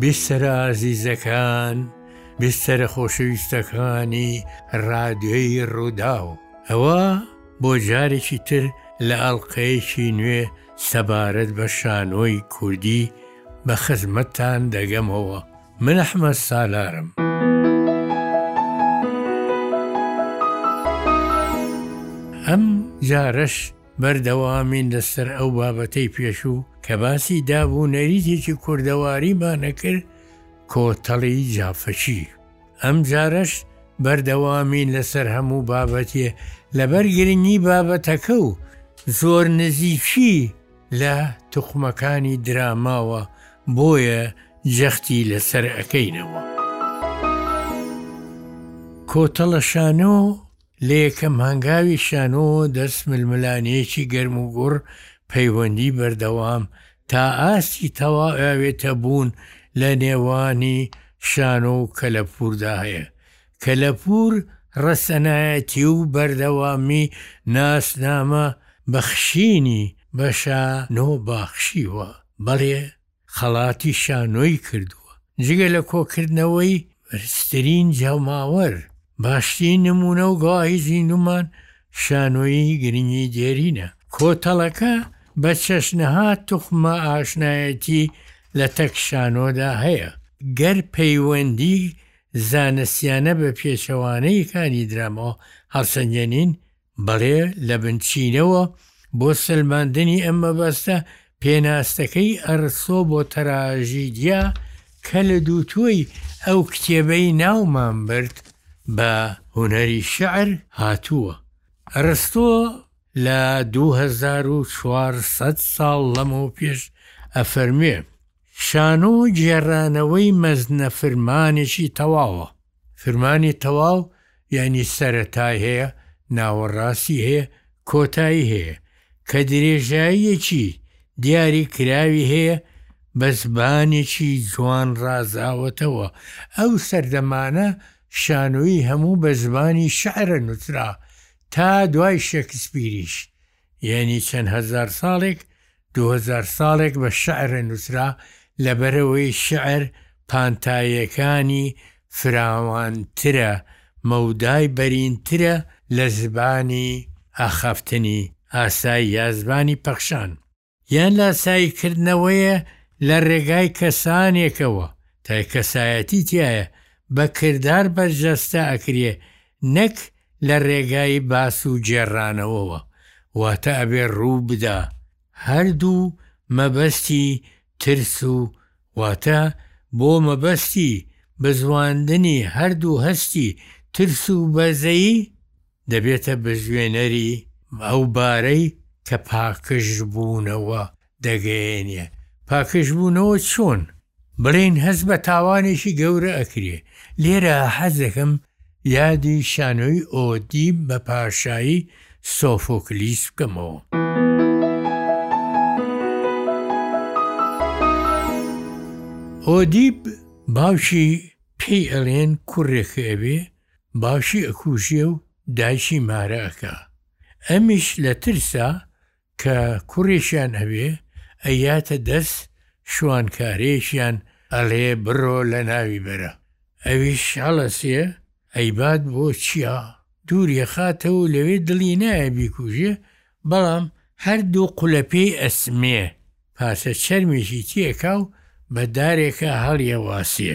بیسەرە ئازیزەکان بیسەرە خۆشەویستەکانی ڕادیۆی ڕووداو ئەوە بۆ جارێکی تر لە ئەڵلقەیەکی نوێ سەبارەت بە شانۆی کوردی بە خزمەتتان دەگەمەوە، من ئەحمەد سالارم. ئەم جارەش بەردەوامین لەسەر ئەو بابەتەی پێشوو کە باسی داب و نەریتێکی کوردەواریمانەکرد کۆتەڵی جافەکی. ئەمجارەش بەردەوامی لەسەر هەموو بابەتێ لەبەر گرنگی بابەتەکە و زۆر نزیکی لە توخمەکانی دراماوە بۆیە جەختی لەسەر ئەکەینەوە. کۆتەڵەشانۆ لە یەکەم هەنگاوی شانۆوە دەست ململانێیەکی گەرموگوڕ پەیوەندی بەردەوام تا ئاستی تەواوێتە بوون لە نێوانی شانۆ و کەلەپووردا هەیە، کەلەپوور ڕەسەنایەتی و بەردەوامی ناسنامە بەخشینی بە شانۆ باخشیوە، بەڵێ خەڵاتی شانۆی کردووە، جگە لە کۆکردنەوەی بەرزترین جەماوەر، باشترین نموونە و گەواهی زیندوومان شانۆیی گرنگی دێرینە. کۆتەڵەکە بە چەشنەها توخمە ئاشنایەتی لەتەک شانۆدا هەیە، گەر پەیوەندی زانستیانە بە پێچەوانەیەکانی دراماوە هەڵسەنگێنین، بەڵێ لە بنچینەوە بۆ سەلماندنی ئەم مەبەستە، پێناستەکەی ئەرسۆ بۆ تراژیدیا کە لە دووتۆی ئەو کتێبەی ناومان برد بە هونەری شیعر هاتووە. ئەرستۆ لە دوو هەزار و چوار سەد ساڵ لەمەو پێش ئەفەرموێ، شانۆ گێڕانەوەی مەزنەفرمانێکی تەواوە. فرمانی تەواو یانی سەرەتای هەیە، ناوەڕاستی هەیە، کۆتایی هەیە، کە درێژاییەکی دیاری کراوی هەیە، بەس بانێکی جوان ڕازاوەتەوە، ئەو سەردەمانە شانۆیی هەموو بە زمانی شعرە نووسرا، تا دوای شکسپیریش، یەعنی چەند هەزار ساڵێک دوو هەزار ساڵێک بە شعر نووسرا لەبەرئەوەی شعر پانتاییەکانی فراوانترە مەودای بەرینترە لە زبانی ئاخافتنی ئاسایی یا زبانی پەخشان. یان لاسایی کردنەوەیە لە رێگای کەسانێکەوە تای کەسایەتی تیایە بە کردار بەرجەستە ئەکرێ نەک لە رێگای باس و گێڕانەوەوە واتە ئەبێ روو بدا هەردوو مەبەستی ترس و واتە بۆ مەبەستی بزواندنی هەردوو هەستی ترس و بەزەیی دەبێتە بزوێنەری ئەو بارەی کە پاکژبوونەوە دەگەیەنێ، پاکژبوونەوە چۆن؟ بڵێین هەست بە تاوانێکی گەورە ئەکرێ، لێرە حەزدەکەم یادی شانۆی ئۆدیب بە پاشایی سۆفۆکلیس بکەمەوە. ئۆدیب باوکی پێی ئەڵێن کوڕێک ئەبێ باشی ئەکوژێ و دایکی مارە ئەکا ئەمیش لە ترسا کە کوڕێکیان ئەبێ ئەیاتە دەس شوانکارێکیان ئەلێ بڕۆ لە ناوی بەرە ئەویش هەڵەسێ ئەیبات بۆ چیا دوری ئەخاتەوە و لەوێ دڵی نایە بیکوژێ بەڵام هەر دوو قولە پێی ئەسمێ پاسە چەرمێکی تێ ئەکا و بە دارێکا هەڵی ئەواسێ.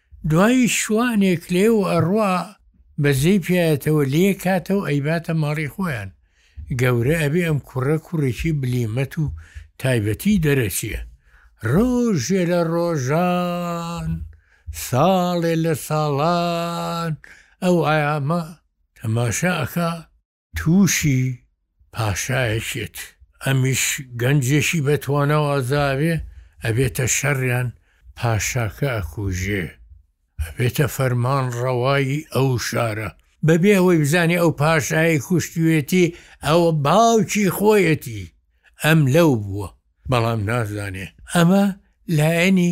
دوایی شوانێک لێو ئەڕوا بەزەی پیایەتەوە لێ کاتەو ئەیباتە ماڵی خۆیان گەورە ئەبێ ئەم کوڕە کوڕێکی بلیمەت و تایبەتی دەرەچیە ڕۆژێ لە ڕۆژان ساڵێ لە ساڵان ئەو ئایامە تەماشا ئەکا تووشی پاشایەکێت ئەمیش گەنجێکی بەتواناو ئازاوێ ئەبێتە شەڕیان پاشاکە ئەکوژێ ئەبێتە فەرمان ڕەوای ئەو شارە بەبێ ئەوەی بزانێ ئەو پاشای کوشتوێتی ئەوە باوکی خۆیەتی ئەم لەو بووە بەڵام نازانێ ئەمە لایەنی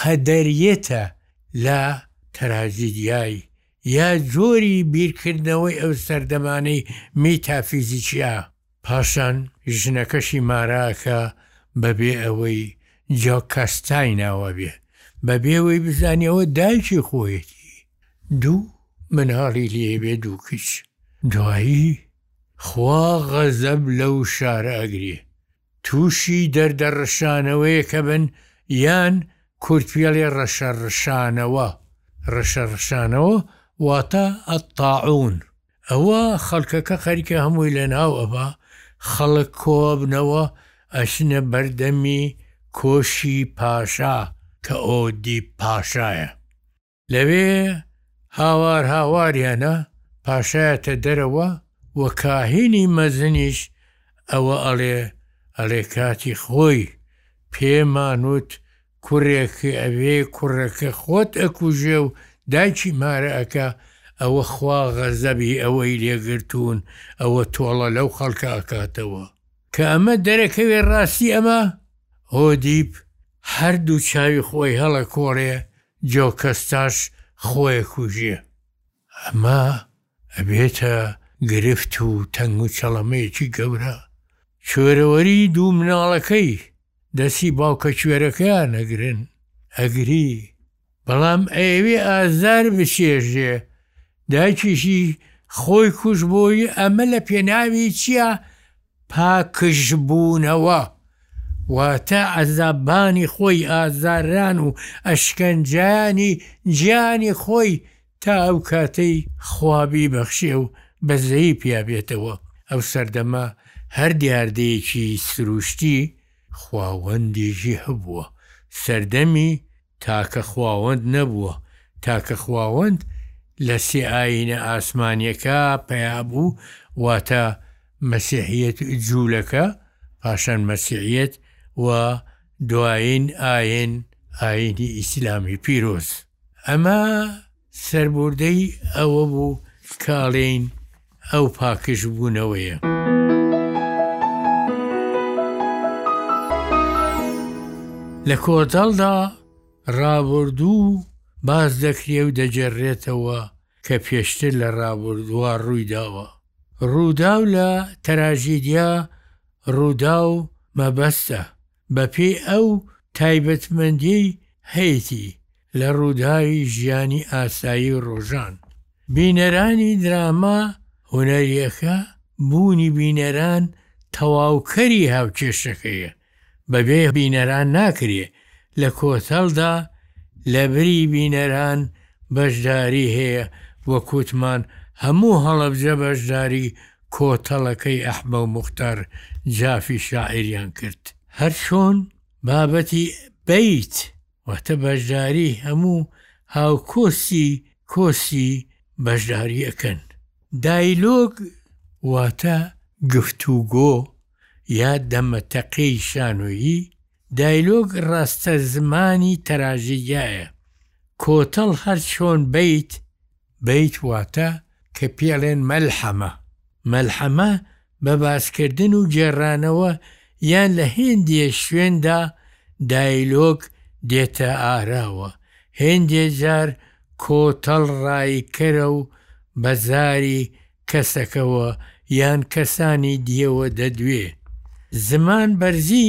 قەدەریێتە لە تەراجیدیای یا جۆری بیرکردنەوەی ئەو سەردەمانەی میتافیزیکییە. پاشان ژنەکەشی ماراکە بەبێ ئەوەی جۆکاستای ناوە بێ، بەبێ ئەوەی بزانێ ئەوە دایکی خۆیەتی، دوو مناڵی لێ بێ، دوو کچ. دوایی خوا غەزەب لەو شارە ئەگرێ، تووشی دەردە ڕشانەوەیەکە بن یان کورتپێڵێ ڕەشە ڕشانەوە، ڕەشە ڕشانەوە واتە، الطاعون، ئەوە خەڵکەکە خەریکە هەمووی لەناو ئەبا، خەڵک کۆئەبنەوە ئەچنە بەردەمی کۆشکی پاشا کە ئۆدیب پاشایە، لەوێ هاوار هاواریانە پاشایەتە دەرەوە و کاهینی مەزنیش ئەوە ئەڵێ ئەڵێ کاتی خۆی پێمانوت کوڕێک ئەوێ کوڕەکە خۆت ئەکوژێ و دایکی مارە ئەکا ئەوە خوا غەزەبی ئەوەی لێگرتوون ئەوە تۆڵە لەو خەڵکە ئەکاتەوە کە ئەمە دەرەکەوێ ڕاستی ئەمە هۆدیب هەردوو چاوی خۆی هەڵە کۆڵێ جۆ کەستاش خۆێ کوژیە. ئەمە ئەبێتە گرفت و تەنگوچەڵەمەیەکی گەورە. کوێرەوەری دوو مناڵەکەی دەستی باوکە کوێرەکەیان ئەگرن ئەگری بەڵام ئەیەوێ ئازار بچێژێ دایکیشی خۆی کوژ بۆی ئەمە لە پێناوی چیە؟ پاکژبوونەوە واتە عەزابانی خۆی ئازاران و ئەشکەنجەانی گیانی خۆی تا ئەو کاتەی خوا بیبەخشێ و بەزەیی پیا بێتەوە ئەو سەردەمە هەر دیاردەیەکی سروشتی خواوەندیی هەبووە سەردەمی تاکە خواوەند نەبووە، تاکە خواوەند لە سێ ئایینە ئاسمانیەکە پەیابوو، واتە، مەسیحیەت جوولەکە، پاشان مەسیحیەت و دوایین ئایین ئایینی ئیسلامی پیرۆز. ئەمە. سەربوردەی ئەوە بوو کە ئەڵێین ئەو پاکژبوونەوەیە. لە کۆتەڵدا ڕابوردوو باس دەکرێ و دەگێڕرێتەوە کە پێشتر لە ڕابوردوە ڕووی داوە. ڕووداو لە تراژیدیا ڕوودا و مەبەستە، بەپێی ئەو تایبەتمەندیەی هەیەتی لە ڕووداوی ژیانی ئاسایی و ڕۆژان. بینەرانی دراما هونەریەکە بوونی بینەران تەواوکەری هاوکێشەکەیە، بەبێ بینەران ناکرێ، لە کۆتەڵدا لەبری بینەران بەشداری هەیە وەکوتمان هەموو هەڵەبجە بەشداری کۆتەڵەکەی ئەحمە و موختار جافی شاعیریان کرد. هەر چۆن بابەتی بەیت واتە بەشداری هەموو هاوکۆسی کۆسی بەشداری ئەکەن. دایلۆگ واتە گفتوگۆ یا دەمەتەقێی شانۆیی، دایلۆگ ڕاستە زمانی تراژیدیایە. کۆتەڵ هەر چۆن بەیت بەیت واتە کە پێڵێن مەلحەمە. مەلحەمە بە باسکردن و گێڕانەوە یان لە هێندێ شوێندا دایلۆگ دێتە ئاراوە، هێندێ جار کۆتەڵ ڕاییکەرە و بە زاری کەسەکەوە یان کەسانی دیەوە دەدوێ. زمان بەرزی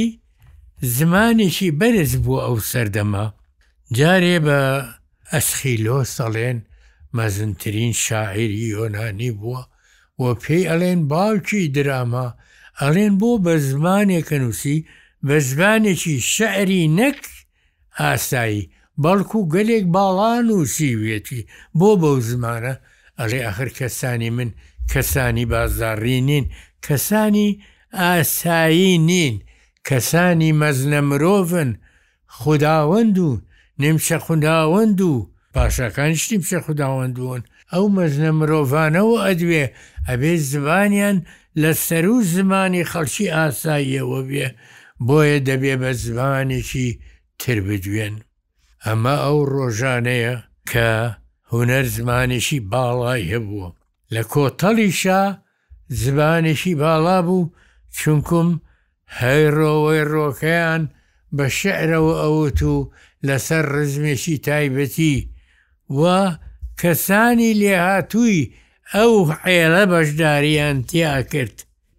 زمانێکی بەرز بووە ئەو سەردەمە، جارێ بە ئەسخیلۆس ئەڵێن مەزنترین شاعیری یۆنانی بووە و پێی ئەڵێن باوکی دراما، ئەڵێن بۆ بە زمانێکە نووسی بە زمانێکی شعری نەک ئاسایی بەڵکو گەلێک باڵا نووسیویەتی بۆ بەو زمانە ئەڵێ ئەخر کەسانی من کەسانی بازاڕی نین کەسانی ئاسایی نین کەسانی مەزنە مرۆڤن خوداوەند و نیمچە خوداوەند و پاشاکانیش نیمچە خوداوەند بوون ئەو مەزنە مرۆڤانەوە ئەدوێ ئەبێ زمانیان لە سەروو زمانی خەڵکی ئاساییەوە بێ بۆیە دەبێ بە زمانێکی تر بدوێن ئەمە ئەو ڕۆژانەیە کە هونەر زمانێکی باڵای هەبووە لە کۆتەڵیشا زبانێکی باڵا بوو چونکوم هەیڕۆوەیڕۆکەیان بە شعرەوە ئەوت و لەسەر ڕیزمێکی تایبەتی و کەسانی لێهاتووی ئەو عێلە بەشدارییان تیا ئەکرد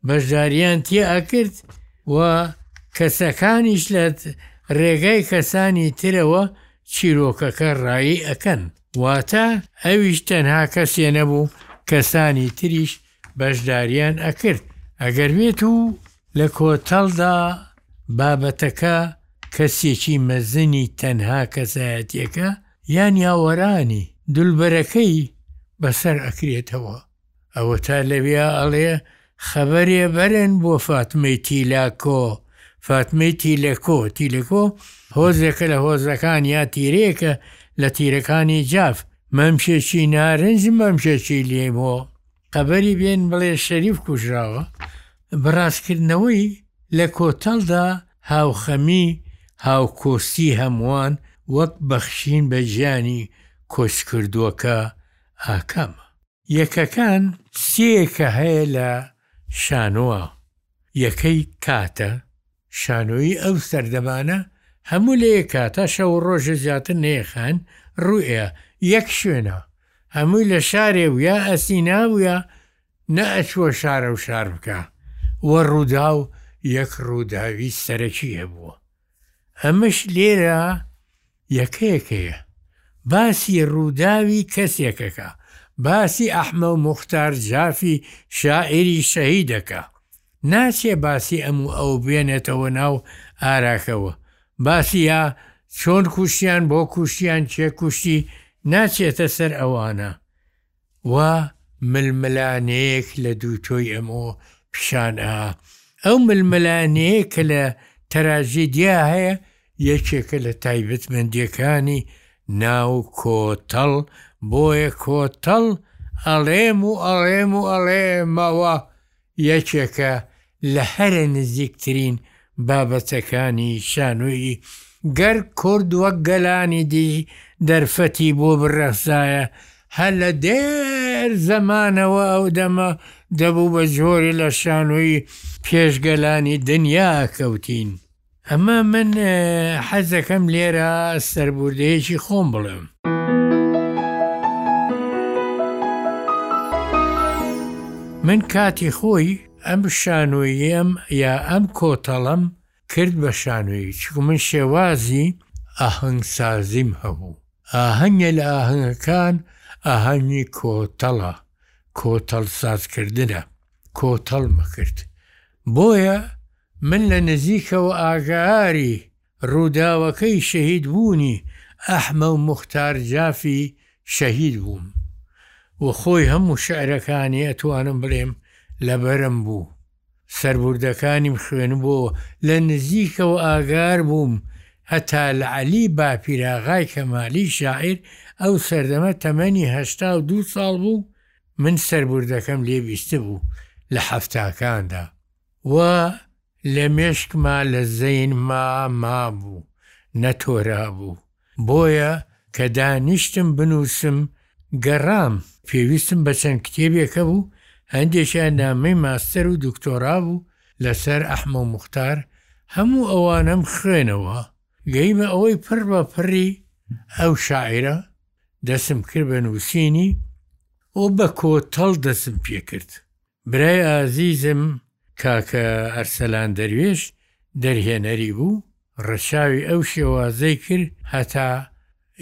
بەشدارییان تیا ئەکرد و کەسەکانیش لە ڕێگای کەسانی ترەوە چیرۆکەکە ڕایی ئەکەن. واتە ئەویش تەنها کەسێ نەبوو کەسانی تریش بەشداریان ئەکرد ئەگەربێت و لە کۆتەڵدا بابەتەکە کەسێکی مەزنی تەنها کەسایەتیەکە یان یاوەرانی دولبەرەکەی بەسەر ئەکرێتەوە. ئەوەتا لەویا ئەڵێ خەبەرێ بەرێن بۆ فاتمەی تیلاکۆ، فاتمەی تیلەکۆ، تیلەکۆ هۆزێکە لە هۆزەکان یا تیرەیەکە لە تیرەکانی جاف، مەمکێکی نارنج مەمکێکی لیمۆ، خەبەری بێن بڵێ شەریف کوژراوە، بە ڕاستکردنەوەی لە کۆتەڵدا هاوخەمی هاوکۆستی هەمووان وەک بەخشین بە گیانی کۆچکردووەکە ئاکامە. یەکەکان سێیەکە هەیە لە شانۆا یەکەی کاتە شانۆیی ئەو سەردەمانە هەموو لە یەک کاتا شەو ڕۆژە زیاتر نێخان ڕوئە یەک شوێنە هەمووی لە شارێ ویا ئەسی ناوە نە ئەچوە شارە و شار بکە وە ڕوودا و یەک ڕووداوی سەرەکی هەبووە ئەمەش لێرە یەکەیەکەیە باسی ڕووداوی کەسێکەکە باسی ئەحمە و موختار جافی شاعیری شەهیدەکە ناچێ باسی ئەم و ئەو بێنێتەوە ناو ئاراکەوە باسیە چۆن کوشتیان بۆ کوشتیان کێ کوشتی ناچێتە سەر ئەوانە وا ململانێیەک لە دووتۆی ئەم و پیشان ئا. ئەو ململانێیە کە لە تراژیدیا هەیە، یەکێکە لە تایبەتمەندییەکانی ناو کۆتەڵ، بۆیە کۆتەڵ ئەڵێم و ئەڵێم و ئەڵێمەوە، یەکێکە لە هەرە نزیکترین بابەتەکانی شانۆیی، گەر کورد وەک گەلانی دی دەرفەتی بۆ بڕەخسایە، هەر لە دێر زەمانەوە ئەو دەمە دەبوو بە جۆرێ لە شانۆی پێش گەلانی دنیا ئەکەوتین. ئەمە من حەز دەکەم لێرە سەربوردەیەکی خۆم بڵێم. من کاتی خۆی ئەم شانۆیەم یا ئەم کۆتەڵەم کرد بە شانۆیی چکو من شێوازی ئاهەنگسازیم هەبوو ئاهەنگە لە ئاهەنگەکان ئاهەنگی کۆتەڵە کۆتەڵ سازکردە کۆتەڵمە کرد بۆیە من لە نزیکەوە ئاگآری ڕووداوەکەی شەهید بوونی ئەحمە و موختار جافی شەهید بووم و خۆی هەموو شعرەکانی ئەتوانم بڵێم لەبەرم بوو سەربوردەکانیم خوێنبۆوە لە نزیکەوە ئاگآر بووم هەتا لە عەلی باپیراغای کەمالی شاعیر ئەو سەردەمە تەمەنی هەشتا و دوو ساڵ بوو من سەربوردەکەم لێ بیستبوو لە حەفتاکاندا و لە مێشکما لە زەینما مابوو نەتۆرابوو بۆیە کە دانیشتم بنووسم گەڕام پێویستم بە چەند کتێبێک هەبوو هەندێکیان نامەی ماستەر و دکتۆرا بوو لەسەر ئەحمە موختار هەموو ئەوانەم خوێنەوە گەیمە ئەوەی پڕ بە پڕی ئەو شاعیرە دەستم کرد بە نووسینی و بە کۆتەڵ دەستم پێکرد برای ئازیزم کاکە ئەرسەلان دەروێش دەرهێنەری بوو ڕەچاوی ئەو شێوازەی کرد هەتا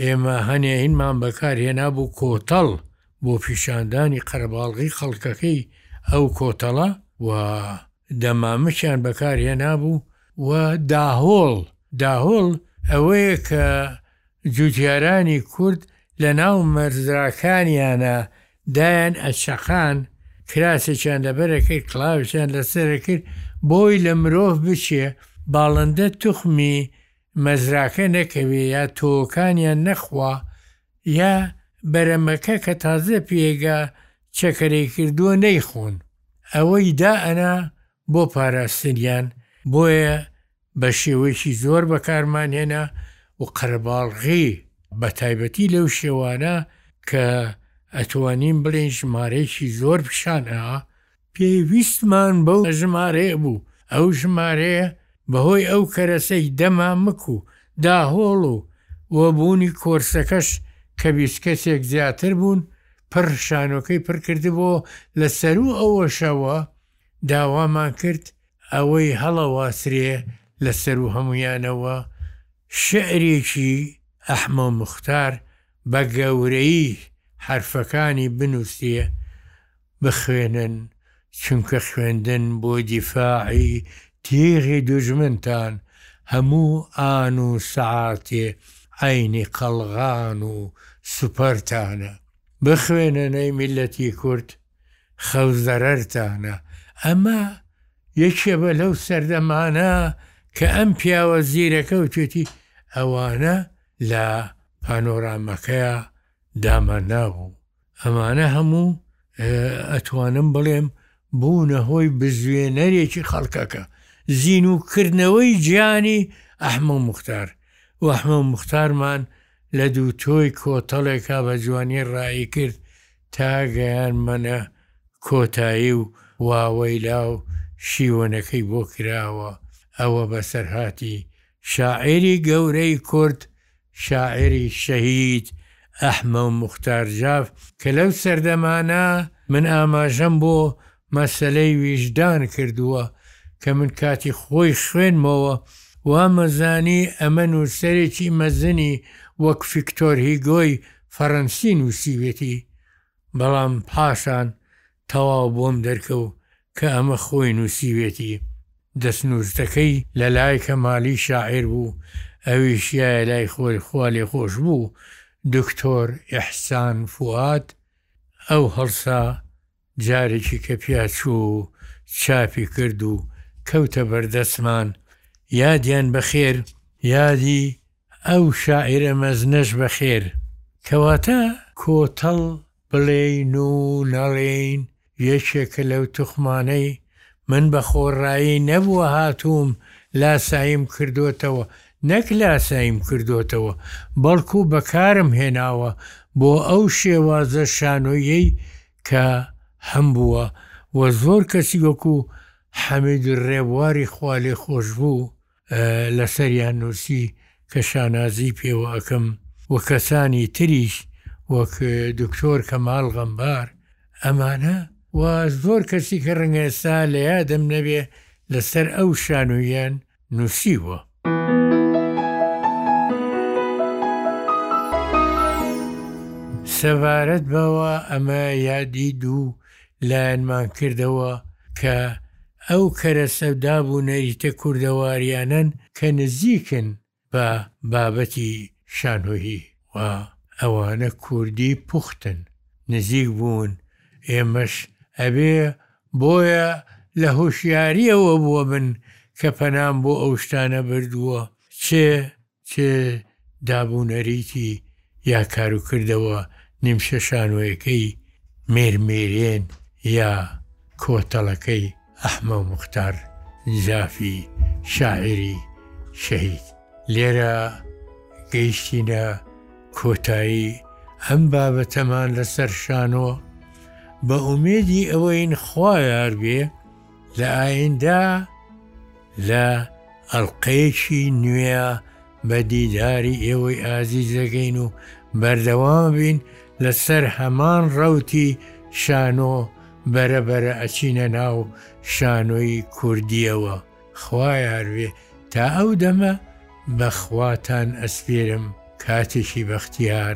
ئێمە هەنێینمان بەکار هێنا بوو کۆتەڵ بۆ پیشاندانی قەرەباڵغی خەڵکەکەی ئەو کۆتەڵە و دەمامکیان بەکار هێنا بوو و داهۆڵ داهۆڵ ئەوەیە کە جوتیارانی کورد لە ناو مەرزراکانیانە دایان ئەچەقان کراسێکیان لەبەرەکرد کڵاوێکیان لەسەرەکرد بۆی لە مرۆڤ بچێ باڵندە توخمی مەزراکە نەکەوێ یا تۆوەکانیان نەخوا یا بەرەمەکە کە تازە پێگا چەکەرەی کردووە نەیخۆن ئەوەی دائەنا بۆ پاراستنیان بۆیە بە شێوەیەکی زۆر بەکارمان هێنا و قەرەباڵغی، بە تایبەتی لەو شێوانە کە ئەتوانین بڵێین ژمارەیەکی زۆر پیشان ئەا، پێویستمان بەو ژمارەیە بوو، ئەو ژمارەیە بە هۆی ئەو کەرەسەی دەمامک و داهۆڵ و و بوونی کۆرسەکەش کە بیست کەسێک زیاتر بوون پڕ شانۆکەی پڕ کردبۆوە، لە سەروو ئەوەشەوە داوامان کرد ئەوەی هەڵەواسرێ لە سەروو هەموویانەوە شیعرێکی ئەحمە موختار بە گەورەیی حەرفەکانی بنووسێ بخوێنن چونکە خوێندن بۆ دیفاعی تیغی دوژمنتان هەموو ئان و سەعاتێ عەینی قەڵغان و سوپەرتانە. بخوێنن ئەی میللەتی کورد. خەو زەرەرتانە ئەمە یەکێ بە لەو سەردەمانە کە ئەم پیاوە زیرەکە وتێتی ئەوانە لە پانۆرامەکەیە دامان نابوو ئەمانە هەموو ئەتوانم بڵێم بوونە هۆی بزوێنەرێکی خەڵکەکە زین و کردنەوەی گیانی ئەحمە مختار وەحمە مختارمان لە دوو تۆی کۆتەڵێکا بە جوانی ڕایی کرد تا گەیانمەنە کۆتایی و واوەیلا و شیوەنەکەی بۆ کراوە، ئەوە بەسەرهاتی شاعیری گەورەی کورد، شاعیری شەهید ئەحمە موختار جاف کە لەو سەردەمانە من ئاماژەم بۆ مەسەلەی ویژدان کردووە کە من کاتی خۆی خوێنمەوە وامەزانی ئەمە نووسەرێکی مەزنی وەک فیکتۆر هیگۆی فەرەنسی نووسیوێتی، بەڵام پاشان تەواو بۆم دەرکەو کە ئەمە خۆی نووسیوێتی، دەستنووستەکەی لە لای کەمالی شاعیر بوو، ئەویش یایە لای خۆی خوالێخۆشبوو دکتۆر ئیحسان فوئاد، ئەو هەڵسا. جارێکی کە پیا چوو و چاپی کرد و کەوتە بەردەستمان، یادیان بەخێر، یادی ئەو شاعیرە مەزنەش بەخێر. کەواتە کۆتەڵ بڵێین و نەڵێین یەکێکە لەو توخمانەی من بە خۆڕایی نەبووە هاتووم لاساییم کردۆتەوە نەک لاساییم کردۆتەوە بەڵکو بەکارم هێناوە بۆ ئەو شێوازە شانۆییەی کە هەمبووە و زۆر کەسی وەکو حەمید رێبواری خوالێخۆشبوو لەسەریان نووسی کە شانازی پێوە ئەکەم و کەسانی تریش وەک دکتۆر کە ماڵ غەمبار ئەمانە و زۆر کەسی کە ڕنگێستا لە یادم نەبێ لەسەر ئەو شانویان نووسیوە. سەبارەت بەوە ئەمە یادی دوو لایانمان کردەوە کە ئەو کەرەسە داب و نەریتە کوردەواریانەن کە نزیکن بە بابەتی شانۆیی و ئەوانە کوردی پوختن نزیک بوون ئێمەش ئەبێ بۆیە لە هۆشیاریەوە بووە بن کە پەنام بۆ ئەو شتانە بردووە چ چ دابونەریتی یا کاروکردەوە نیمشەشانۆیەکەی میر مێرێن یا کۆتەڵەکەی ئەحمەو موختار جافی شاعیری شەهید. لێرە گەیشتینە کۆتایی ئەم بابەتەمان لەسەر شانۆ، بە ئومێدی ئەوەین خوا یار بێ، لە ئایندە لە ئەڵلقەیەکی نوێە بە دیداری ئێوەی ئازیز دەگەین و بەردەوام بین لەسەر هەمان ڕوتی شانۆ بەرە بەرە ئەچینە ناو شانۆی کوردیەوە خوایاروێ تا ئەو دەمە بەخواتان ئەسپێرم کاتێکی بەختیار